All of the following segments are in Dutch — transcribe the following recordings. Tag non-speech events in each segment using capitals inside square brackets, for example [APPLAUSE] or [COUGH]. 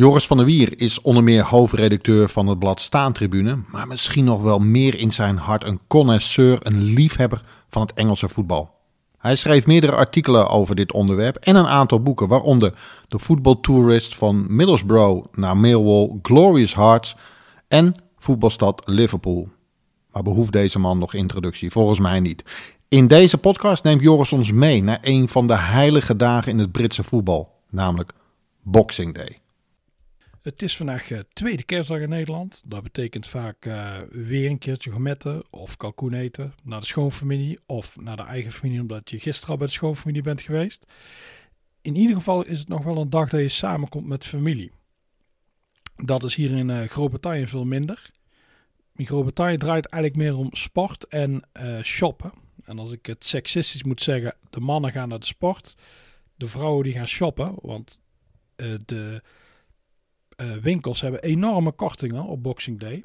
Joris van der Wier is onder meer hoofdredacteur van het blad Staantribune, maar misschien nog wel meer in zijn hart een connoisseur, een liefhebber van het Engelse voetbal. Hij schreef meerdere artikelen over dit onderwerp en een aantal boeken, waaronder De voetbaltourist van Middlesbrough naar Millwall, Glorious Hearts en Voetbalstad Liverpool. Maar behoeft deze man nog introductie? Volgens mij niet. In deze podcast neemt Joris ons mee naar een van de heilige dagen in het Britse voetbal, namelijk Boxing Day. Het is vandaag uh, tweede kerstdag in Nederland. Dat betekent vaak uh, weer een keertje gourmetten of kalkoen eten naar de schoonfamilie of naar de eigen familie omdat je gisteren al bij de schoonfamilie bent geweest. In ieder geval is het nog wel een dag dat je samenkomt met familie. Dat is hier in uh, Groot-Brittannië veel minder. In Groot-Brittannië draait eigenlijk meer om sport en shoppen. En als ik het seksistisch moet zeggen, de mannen gaan naar de sport, de vrouwen die gaan shoppen, want de uh, winkels hebben enorme kortingen op Boxing Day.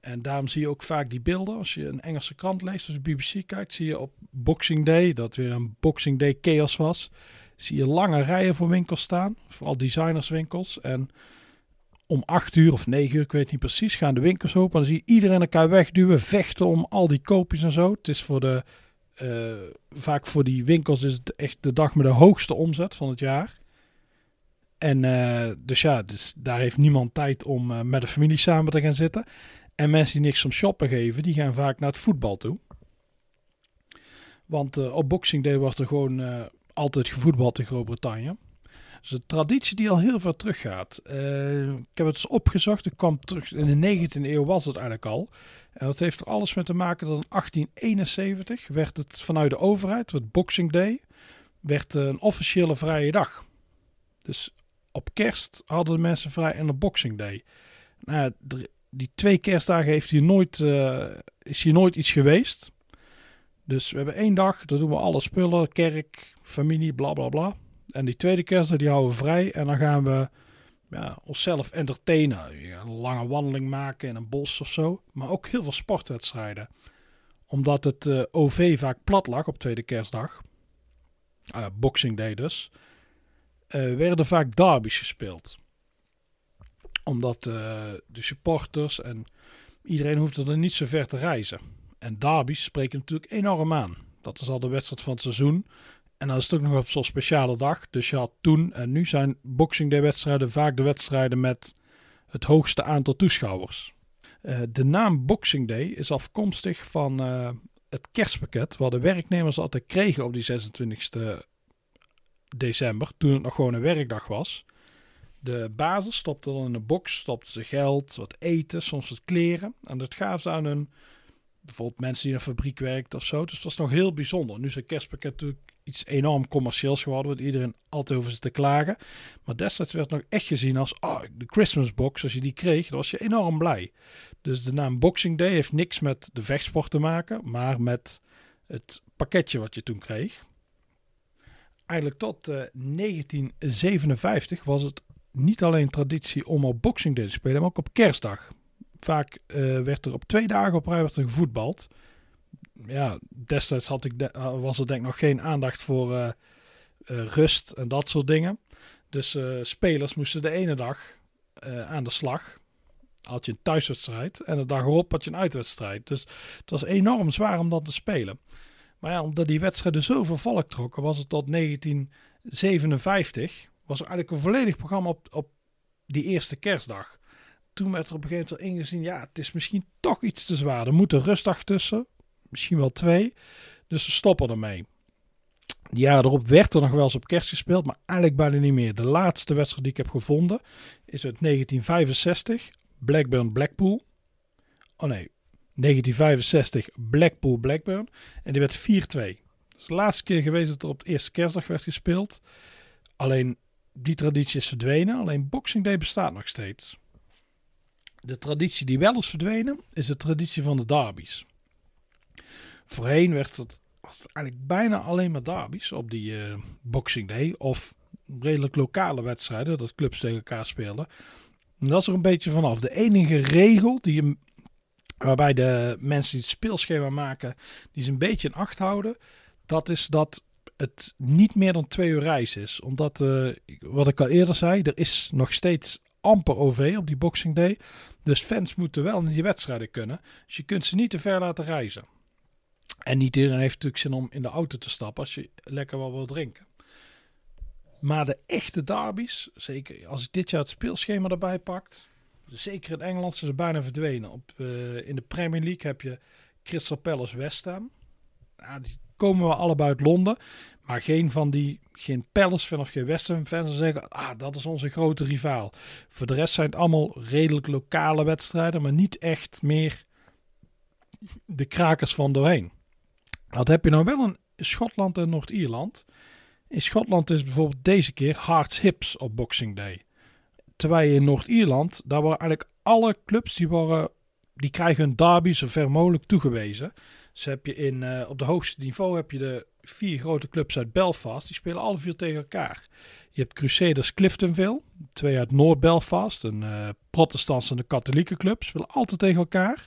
En daarom zie je ook vaak die beelden. Als je een Engelse krant leest, als BBC kijkt, zie je op Boxing Day, dat weer een Boxing Day chaos was, zie je lange rijen voor winkels staan. Vooral designerswinkels. En om 8 uur of 9 uur, ik weet niet precies, gaan de winkels open. En dan zie je iedereen elkaar wegduwen, vechten om al die koopjes en zo. Het is voor de, uh, vaak voor die winkels is het echt de dag met de hoogste omzet van het jaar. En uh, dus ja, dus daar heeft niemand tijd om uh, met de familie samen te gaan zitten. En mensen die niks om shoppen geven, die gaan vaak naar het voetbal toe. Want uh, op Boxing Day wordt er gewoon altijd gevoetbald in Groot-Brittannië. Dus een traditie die al heel ver teruggaat. ik heb het eens opgezocht. Ik kwam terug in de 19e eeuw was het eigenlijk al. En dat heeft er alles mee te maken dat in 1871 werd het vanuit de overheid, het Boxing Day, werd een officiële vrije dag. Dus op kerst hadden de mensen vrij en op Boxing Day. Nou, die twee kerstdagen heeft hier nooit, uh, is hier nooit iets geweest. Dus we hebben één dag, daar doen we alle spullen, kerk, familie, bla bla bla. En die tweede kerstdag die houden we vrij en dan gaan we ja, onszelf entertainen. een lange wandeling maken in een bos of zo. Maar ook heel veel sportwedstrijden. Omdat het uh, OV vaak plat lag op tweede kerstdag. Uh, Boxing Day dus uh, werden vaak derbies gespeeld. Omdat uh, de supporters en iedereen hoefde er niet zo ver te reizen. En derbies spreken natuurlijk enorm aan. Dat is al de wedstrijd van het seizoen. En dan is het ook nog op zo'n speciale dag. Dus je had toen en nu zijn Boxing Day wedstrijden vaak de wedstrijden met het hoogste aantal toeschouwers. Uh, de naam Boxing Day is afkomstig van het kerstpakket wat de werknemers altijd kregen op die 26e december, toen het nog gewoon een werkdag was. De basis stopte dan in een box, stopte ze geld, wat eten, soms wat kleren. En dat gaven ze aan hun, bijvoorbeeld mensen die in een fabriek werkten of zo. Dus dat was nog heel bijzonder. Nu is een kerstpakket natuurlijk iets enorm commercieels geworden, waar iedereen altijd over zit te klagen. Maar destijds werd nog echt gezien als, oh, de Christmas box, als je die kreeg, dan was je enorm blij. Dus de naam Boxing Day heeft niks met de vechtsport te maken, maar met het pakketje wat je toen kreeg eigenlijk tot uh, eh, 1957 was het niet alleen traditie om op Boxing te spelen, maar ook op kerstdag. Vaak uh, werd er op twee dagen op rij gevoetbald. Ja, destijds had ik de, uh, was er denk ik nog geen aandacht voor rust en dat soort dingen. Dus spelers moesten de ene dag aan de slag. Had je een thuiswedstrijd en de dag erop had je een uitwedstrijd. Dus het was enorm zwaar om dat te spelen. Maar ja, omdat die wedstrijden zoveel volk trokken, was het tot 1957, was er eigenlijk een volledig programma op, op die eerste kerstdag. Toen werd er op een gegeven moment ingezien, ja, het is misschien toch iets te zwaar. Er moet een rustdag tussen, misschien wel twee. Dus ze stoppen ermee. Jaren erop werd er nog wel eens op kerst gespeeld, maar eigenlijk bijna niet meer. De laatste wedstrijd die ik heb gevonden is uit 1965, Blackburn Blackpool. Oh nee, 1965 Blackpool Blackburn. En die werd 4-2. Dus de laatste keer geweest dat er op de eerste kerstdag werd gespeeld. Alleen die traditie is verdwenen. Alleen Boxing Day bestaat nog steeds. De traditie die wel is verdwenen is de traditie van de derbies. Voorheen werd het, was het eigenlijk bijna alleen maar derbies op die uh, Boxing Day. Of redelijk lokale wedstrijden, dat clubs tegen elkaar speelden. En dat is er een beetje vanaf. De enige regel die je waarbij de mensen die het speelschema maken, die ze een beetje in acht houden. Dat is dat het niet meer dan twee uur reis is. Omdat, uh, wat ik al eerder zei, er is nog steeds amper OV op die Boxing Day. Dus fans moeten wel naar die wedstrijden kunnen. Dus je kunt ze niet te ver laten reizen. En niet iedereen heeft natuurlijk zin om in de auto te stappen als je lekker wel wil drinken. Maar de echte derbies, zeker als ik dit jaar het speelschema erbij pakt, zeker in Engeland zijn ze bijna verdwenen. Op, uh, in de Premier League heb je Crystal Palace West Ham. Die komen we allebei uit Londen. Maar geen van die, geen Palace fan of geen West Ham fans zeggen, ah, dat is onze grote rivaal. Voor de rest zijn het allemaal redelijk lokale wedstrijden, maar niet echt meer de krakers van doorheen. Dat heb je nou wel in Schotland en Noord-Ierland. In Schotland is bijvoorbeeld deze keer Hearts Hips op Boxing Day. Terwijl in Noord-Ierland, daar waren eigenlijk alle clubs die, waren, die krijgen een derby zo ver mogelijk toegewezen. Dus heb je in, uh, op de hoogste niveau heb je de vier grote clubs uit Belfast. Die spelen alle vier tegen elkaar. Je hebt Crusaders Cliftonville, twee uit Noord-Belfast, een uh, protestantse en een katholieke club. Spelen altijd tegen elkaar.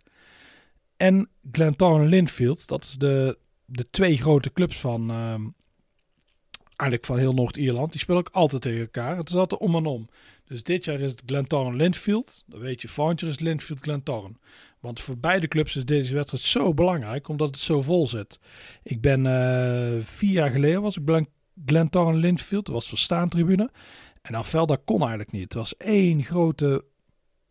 En Glentoran Linfield, dat is de, de twee grote clubs van, uh, eigenlijk van heel Noord-Ierland. Die spelen ook altijd tegen elkaar. Het is altijd om en om. Dus dit jaar is het Glentoran Linfield. Dan weet je, volgend jaar is Linfield Glentoran. Want voor beide clubs is deze wedstrijd zo belangrijk, omdat het zo vol zit. Ik ben uh, vier jaar geleden was ik bij Glentoran Linfield. Dat was voor staantribune. En veld dat kon eigenlijk niet. Het was één grote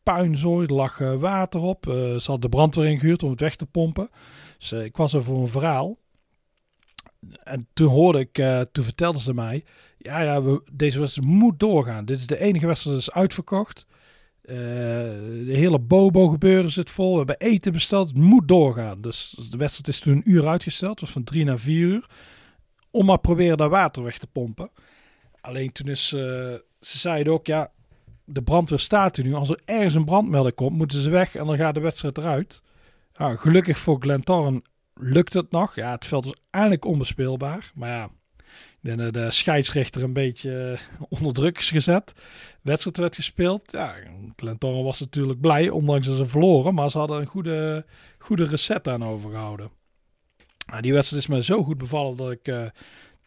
puinzooi. Er lag uh, water op. Uh, ze hadden de brandweer ingehuurd om het weg te pompen. Dus ik was er voor een verhaal. En toen hoorde ik, toen vertelden ze mij... Ja, ja, we, deze wedstrijd moet doorgaan. Dit is de enige wedstrijd dat is uitverkocht. Uh, de hele Bobo gebeuren zit vol. We hebben eten besteld. Het moet doorgaan. Dus de wedstrijd is toen een uur uitgesteld. Was van drie naar vier uur. Om maar proberen dat water weg te pompen. Alleen toen is... Uh, ze zeiden ook, ja... De brandweer staat er nu. Als er ergens een brandmelding komt, moeten ze weg. En dan gaat de wedstrijd eruit. Gelukkig voor Glentorren lukt het nog. Ja, het veld is eigenlijk onbespeelbaar. Maar ja, de, de scheidsrechter een beetje eh, onder druk is gezet. Wedstrijd werd gespeeld. Ja, Glentoran was natuurlijk blij, ondanks dat ze verloren. Maar ze hadden een goede, goede reset aan overgehouden. Die wedstrijd is me zo goed bevallen dat ik uh,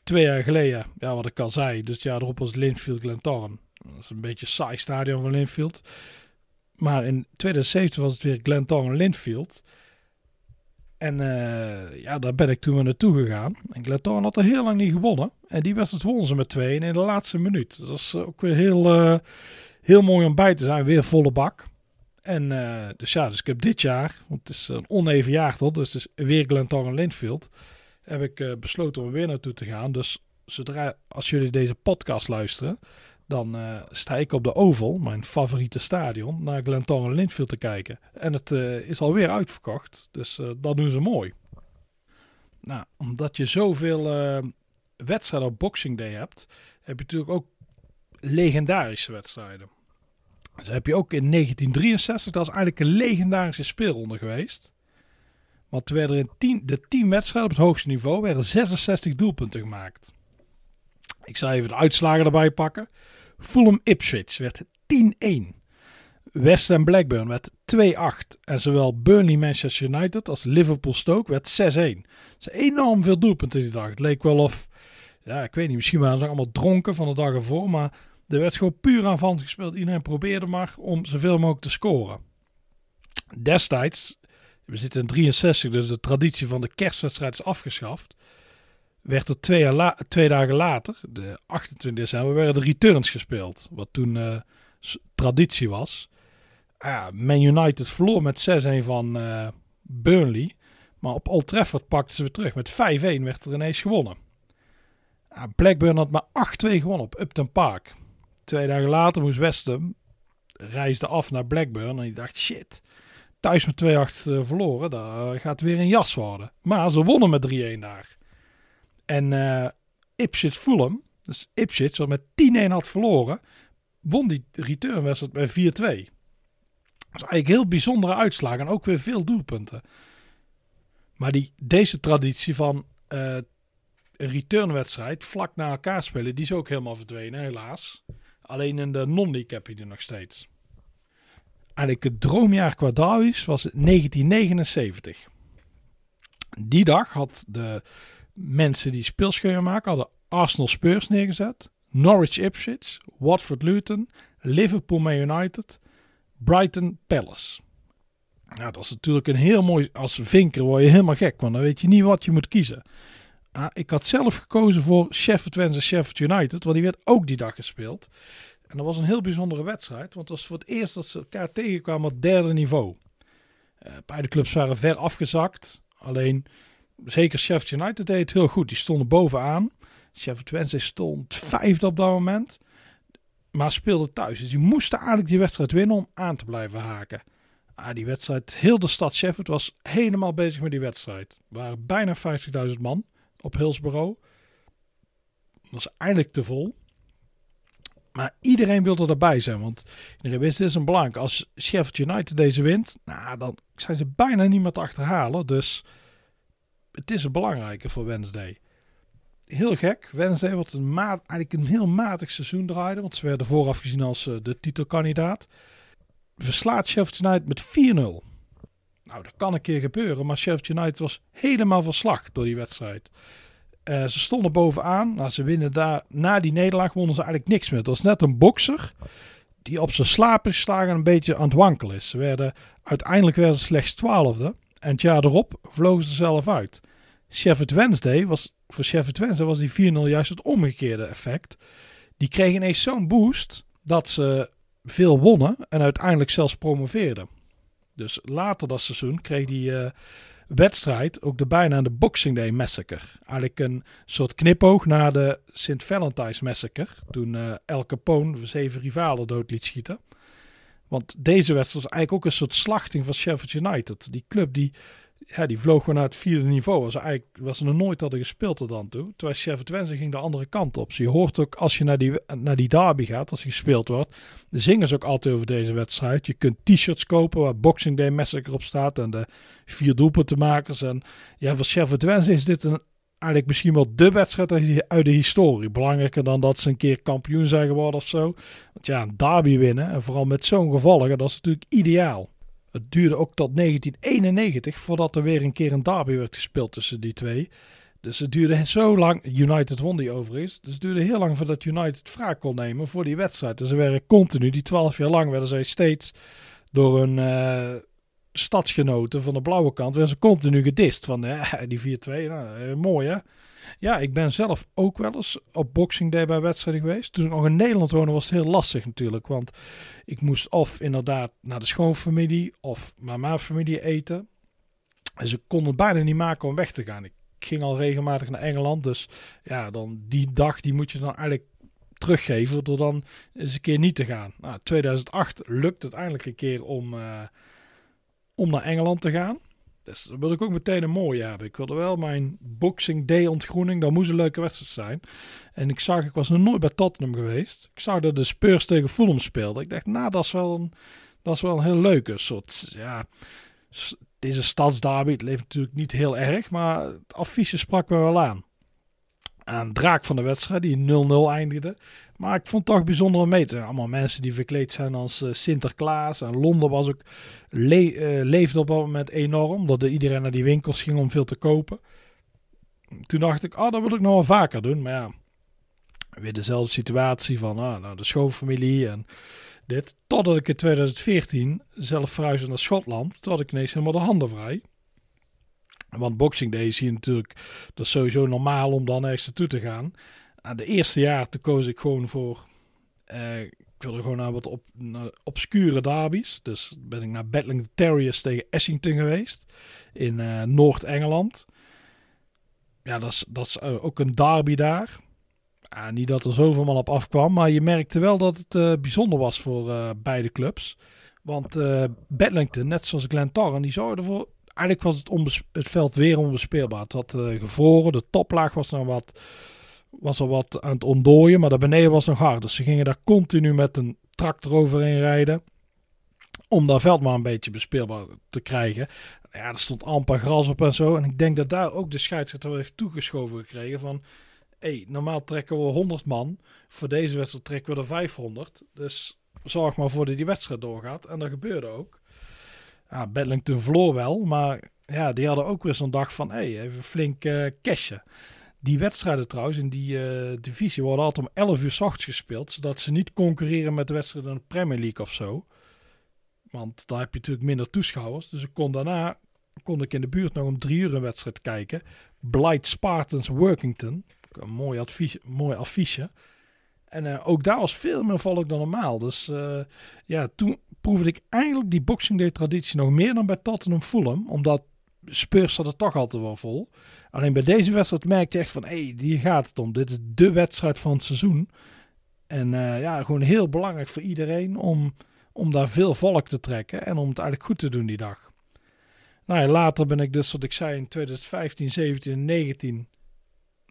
twee jaar geleden, ja, wat ik al zei, dus ja, erop was Linfield Glentoran. Dat is een beetje een saai stadion van Linfield. Maar in 2017 was het weer Glentoran Linfield. En uh, ja, daar ben ik toen weer naartoe gegaan. En Glentoran had er heel lang niet gewonnen. En die wedstrijd wonnen ze met twee in de laatste minuut. Dat is ook weer heel, uh, heel mooi om bij te zijn. Weer volle bak. En uh, dus ja, dus ik heb dit jaar, want het is een oneven jaar tot, dus het is weer Glentoran Linfield, heb ik besloten om er weer naartoe te gaan. Dus zodra, als jullie deze podcast luisteren, dan uh, sta ik op de Oval, mijn favoriete stadion, naar Glentoran Linfield te kijken. En het uh, is alweer uitverkocht, dus uh, dat doen ze mooi. Nou, omdat je zoveel wedstrijden op Boxing Day hebt, heb je natuurlijk ook legendarische wedstrijden. Dus heb je ook in 1963, dat is eigenlijk een legendarische speelronde geweest. Want er werden in tien, de 10 wedstrijden op het hoogste niveau werden 66 doelpunten gemaakt. Ik zal even de uitslagen erbij pakken. Fulham Ipswich werd 10-1. West Ham Blackburn werd 2-8. En zowel Burnley Manchester United als Liverpool Stoke werd 6-1. Dat is enorm veel doelpunten die dag. Het leek wel of, ja, ik weet niet, misschien waren ze allemaal dronken van de dag ervoor. Maar er werd gewoon puur aanvallend gespeeld. Iedereen probeerde maar om zoveel mogelijk te scoren. Destijds, we zitten in 63, dus de traditie van de kerstwedstrijd is afgeschaft werd er twee, dagen later, de 28 december, werden de returns gespeeld. Wat toen uh, traditie was. Uh, Man United verloor met 6-1 van uh, Burnley. Maar op Old Trafford pakten ze weer terug. Met 5-1 werd er ineens gewonnen. Blackburn had maar 8-2 gewonnen op Upton Park. Twee dagen later moest West Ham reisde af naar Blackburn. En die dacht, shit, thuis met 2-8 verloren. Dat gaat weer een jas worden. Maar ze wonnen met 3-1 daar. En uh, Ipswich Fulham, dus Ipswich, wat met 10-1 had verloren, won die returnwedstrijd bij 4-2. Dat is eigenlijk heel bijzondere uitslagen en ook weer veel doelpunten. Maar die, deze traditie van uh, een returnwedstrijd vlak na elkaar spelen, die is ook helemaal verdwenen, helaas. Alleen in de non-league heb je die nog steeds. Eigenlijk het droomjaar qua was 1979. Die dag had de mensen die speelscheuren maken hadden Arsenal Spurs neergezet, Norwich Ipswich, Watford Luton, Liverpool Man United, Brighton Palace. Nou, dat is natuurlijk een heel mooi. Als vinker word je helemaal gek, want dan weet je niet wat je moet kiezen. Ah, ik had zelf gekozen voor Sheffield Wednesday Sheffield United, want die werd ook die dag gespeeld. En dat was een heel bijzondere wedstrijd, want het was voor het eerst dat ze elkaar tegenkwamen op derde niveau. Uh, beide clubs waren ver afgezakt. Alleen, zeker Sheffield United deed het heel goed. Die stonden bovenaan. Sheffield Wednesday stond vijfde op dat moment. Maar speelde thuis. Dus die moesten eigenlijk die wedstrijd winnen om aan te blijven haken. Ah, die wedstrijd, heel de stad Sheffield was helemaal bezig met die wedstrijd. Er waren bijna 50.000 man op Hillsborough. Dat was eigenlijk te vol. Maar iedereen wilde erbij zijn. Want iedereen wist, dit is een belangrijk. Als Sheffield United deze wint, nou, dan zijn ze bijna niet meer te achterhalen. Dus het is een belangrijke voor Wednesday. Heel gek. Wednesday wordt een eigenlijk een heel matig seizoen draaide. Want ze werden vooraf gezien als uh, de titelkandidaat. Verslaat Sheffield United met 4-0. Nou, dat kan een keer gebeuren. Maar Sheffield United was helemaal van slag door die wedstrijd. Uh, ze stonden bovenaan. Nou, ze winnen daar. Na die nederlaag wonnen ze eigenlijk niks meer. Het was net een bokser die op zijn slaap is geslagen en een beetje aan het wankelen is. Ze werden, uiteindelijk werden ze slechts twaalfde. En het jaar erop vlogen ze zelf uit. Sheffield Wednesday was, voor Sheffield Wednesday was die 4-0 juist het omgekeerde effect. Die kregen ineens zo'n boost dat ze veel wonnen en uiteindelijk zelfs promoveerden. Dus later dat seizoen kreeg die uh, wedstrijd ook de bijnaam de Boxing Day Massacre. Eigenlijk een soort knipoog naar de St. Valentine's Massacre. Toen uh, El Capone zeven rivalen dood liet schieten. Want deze wedstrijd was eigenlijk ook een soort slachting van Sheffield United. Die club die, ja, die vloog gewoon naar het vierde niveau. Was eigenlijk was nog nooit hadden gespeeld tot dan toe. Terwijl Sheffield Wednesday ging de andere kant op. Dus je hoort ook als je naar die, naar die derby gaat, als die gespeeld wordt, zingen ze ook altijd over deze wedstrijd. Je kunt t-shirts kopen waar Boxing Day Massacre op staat en de vier doelpuntenmakers. En ja, voor Sheffield Wednesday is dit een eigenlijk misschien wel de wedstrijd uit de historie. Belangrijker dan dat ze een keer kampioen zijn geworden of zo. Want ja, een derby winnen, en vooral met zo'n gevolgen, dat is natuurlijk ideaal. Het duurde ook tot 1991 voordat er weer een keer een derby werd gespeeld tussen die twee. Dus het duurde zo lang. United won die overigens. Dus het duurde heel lang voordat United wraak kon nemen voor die wedstrijd. Dus ze werden continu, die twaalf jaar lang, werden zij steeds door een stadsgenoten van de blauwe kant, werden ze continu gedist. Van [LAUGHS] die 4-2, nou, uh, mooi hè. Ja, ik ben zelf ook wel eens op Boxing Day bij wedstrijden geweest. Toen ik nog in Nederland woonde was het heel lastig natuurlijk. Want ik moest of inderdaad naar de schoonfamilie of naar mijn familie eten. En ze konden het bijna niet maken om weg te gaan. Ik ging al regelmatig naar Engeland. Dus ja, dan die dag die moet je dan eigenlijk teruggeven door dan eens een keer niet te gaan. Nou, 2008 lukt het eindelijk een keer om, uh, om naar Engeland te gaan. Dus dat wil ik ook meteen een mooie hebben. Ik wilde wel mijn Boxing Day ontgroening. Dat moest een leuke wedstrijd zijn. En ik zag, ik was nog nooit bij Tottenham geweest. Ik zag dat de Spurs tegen Fulham speelden. Ik dacht, nou, dat is wel een, dat is wel een heel leuke soort, ja... Deze stadsderby, het leeft natuurlijk niet heel erg, maar het affiche sprak me wel aan. Aan draak van de wedstrijd, die 0-0 eindigde. Maar ik vond het toch bijzonder om mee te Allemaal mensen die verkleed zijn als uh, Sinterklaas. En Londen was ook le uh, leefde op dat moment enorm. Dat iedereen naar die winkels ging om veel te kopen. Toen dacht ik, oh, dat wil ik nog wel vaker doen. Maar ja, weer dezelfde situatie van ah, nou, de schoonfamilie en dit. Totdat ik in 2014 zelf verhuisde naar Schotland. Toen had ik ineens helemaal de handen vrij. Want Boxing Day is natuurlijk, dat is sowieso normaal om dan ergens naartoe te gaan. Aan de eerste jaar koos ik gewoon voor, uh, ik wilde gewoon naar wat op, obscure derbies. Dus ben ik naar Battling Terriers tegen Essington geweest in uh, Noord-Engeland. Ja, dat is, dat is uh, ook een derby daar. Uh, niet dat er zoveel man op afkwam, maar je merkte wel dat het uh, bijzonder was voor uh, beide clubs. Want Bedlington, net zoals Glentoran, die zorgde ervoor... Eigenlijk was het, het veld weer onbespeelbaar. Het had gevroren, de toplaag was nog wat, was er wat aan het ontdooien, maar daar beneden was nog hard. Dus ze gingen daar continu met een tractor overheen rijden om dat veld maar een beetje bespeelbaar te krijgen. Ja, er stond amper gras op en zo. En ik denk dat daar ook de scheidsrechter heeft toegeschoven gekregen van hey, normaal trekken we 100 man. Voor deze wedstrijd trekken we er 500. Dus zorg maar voor dat die wedstrijd doorgaat. En dat gebeurde ook. Ja, Bedlington verloor wel, maar ja, die hadden ook weer zo'n dag van, hé, hey, even flink uh, cashen. Die wedstrijden trouwens in die uh, divisie worden altijd om 11 uur s ochtends gespeeld, zodat ze niet concurreren met de wedstrijden in de Premier League of zo. Want daar heb je natuurlijk minder toeschouwers. Dus ik kon daarna kon ik in de buurt nog om drie uur een wedstrijd kijken. Blight Spartans Workington. Een mooi, advies, mooi affiche. En uh, ook daar was veel meer volk dan normaal. Dus uh, ja, toen proefde ik eigenlijk die Boxing traditie nog meer dan bij Tottenham Fulham. Omdat Spurs zat er toch altijd wel vol. Alleen bij deze wedstrijd merkte je echt van, hé, hey, hier gaat het om. Dit is de wedstrijd van het seizoen. En uh, ja, gewoon heel belangrijk voor iedereen om, om daar veel volk te trekken. En om het eigenlijk goed te doen die dag. Nou ja, later ben ik dus, wat ik zei, in 2015, 17 en 19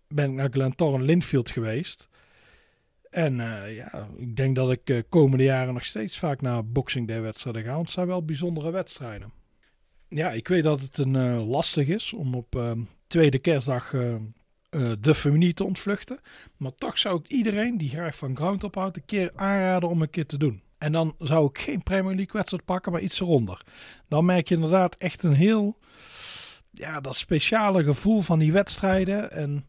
ben ik naar Glentoran Linfield geweest. En uh, ja, ik denk dat ik uh, komende jaren nog steeds vaak naar Boxing Day wedstrijden ga. Want het zijn wel bijzondere wedstrijden. Ja, ik weet dat het een uh, lastig is om op tweede kerstdag de familie te ontvluchten. Maar toch zou ik iedereen die graag van ground ophoudt een keer aanraden om een keer te doen. En dan zou ik geen Premier League wedstrijd pakken, maar iets eronder. Dan merk je inderdaad echt een heel, ja, dat speciale gevoel van die wedstrijden. En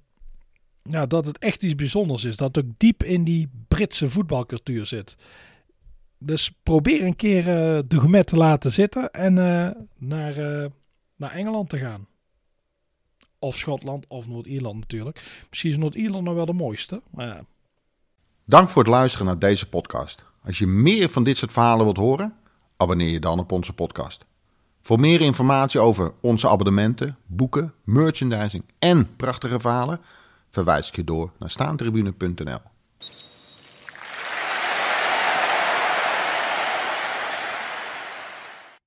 dat het echt iets bijzonders is. Dat ook diep in die Britse voetbalcultuur zit. Dus probeer een keer uh, de gemet te laten zitten en uh, naar, uh, naar Engeland te gaan. Of Schotland of Noord-Ierland natuurlijk. Misschien is Noord-Ierland nog wel de mooiste. Maar. Dank voor het luisteren naar deze podcast. Als je meer van dit soort verhalen wilt horen, abonneer je dan op onze podcast. Voor meer informatie over onze abonnementen, boeken, merchandising en prachtige verhalen verwijs ik je door naar staantribune.nl.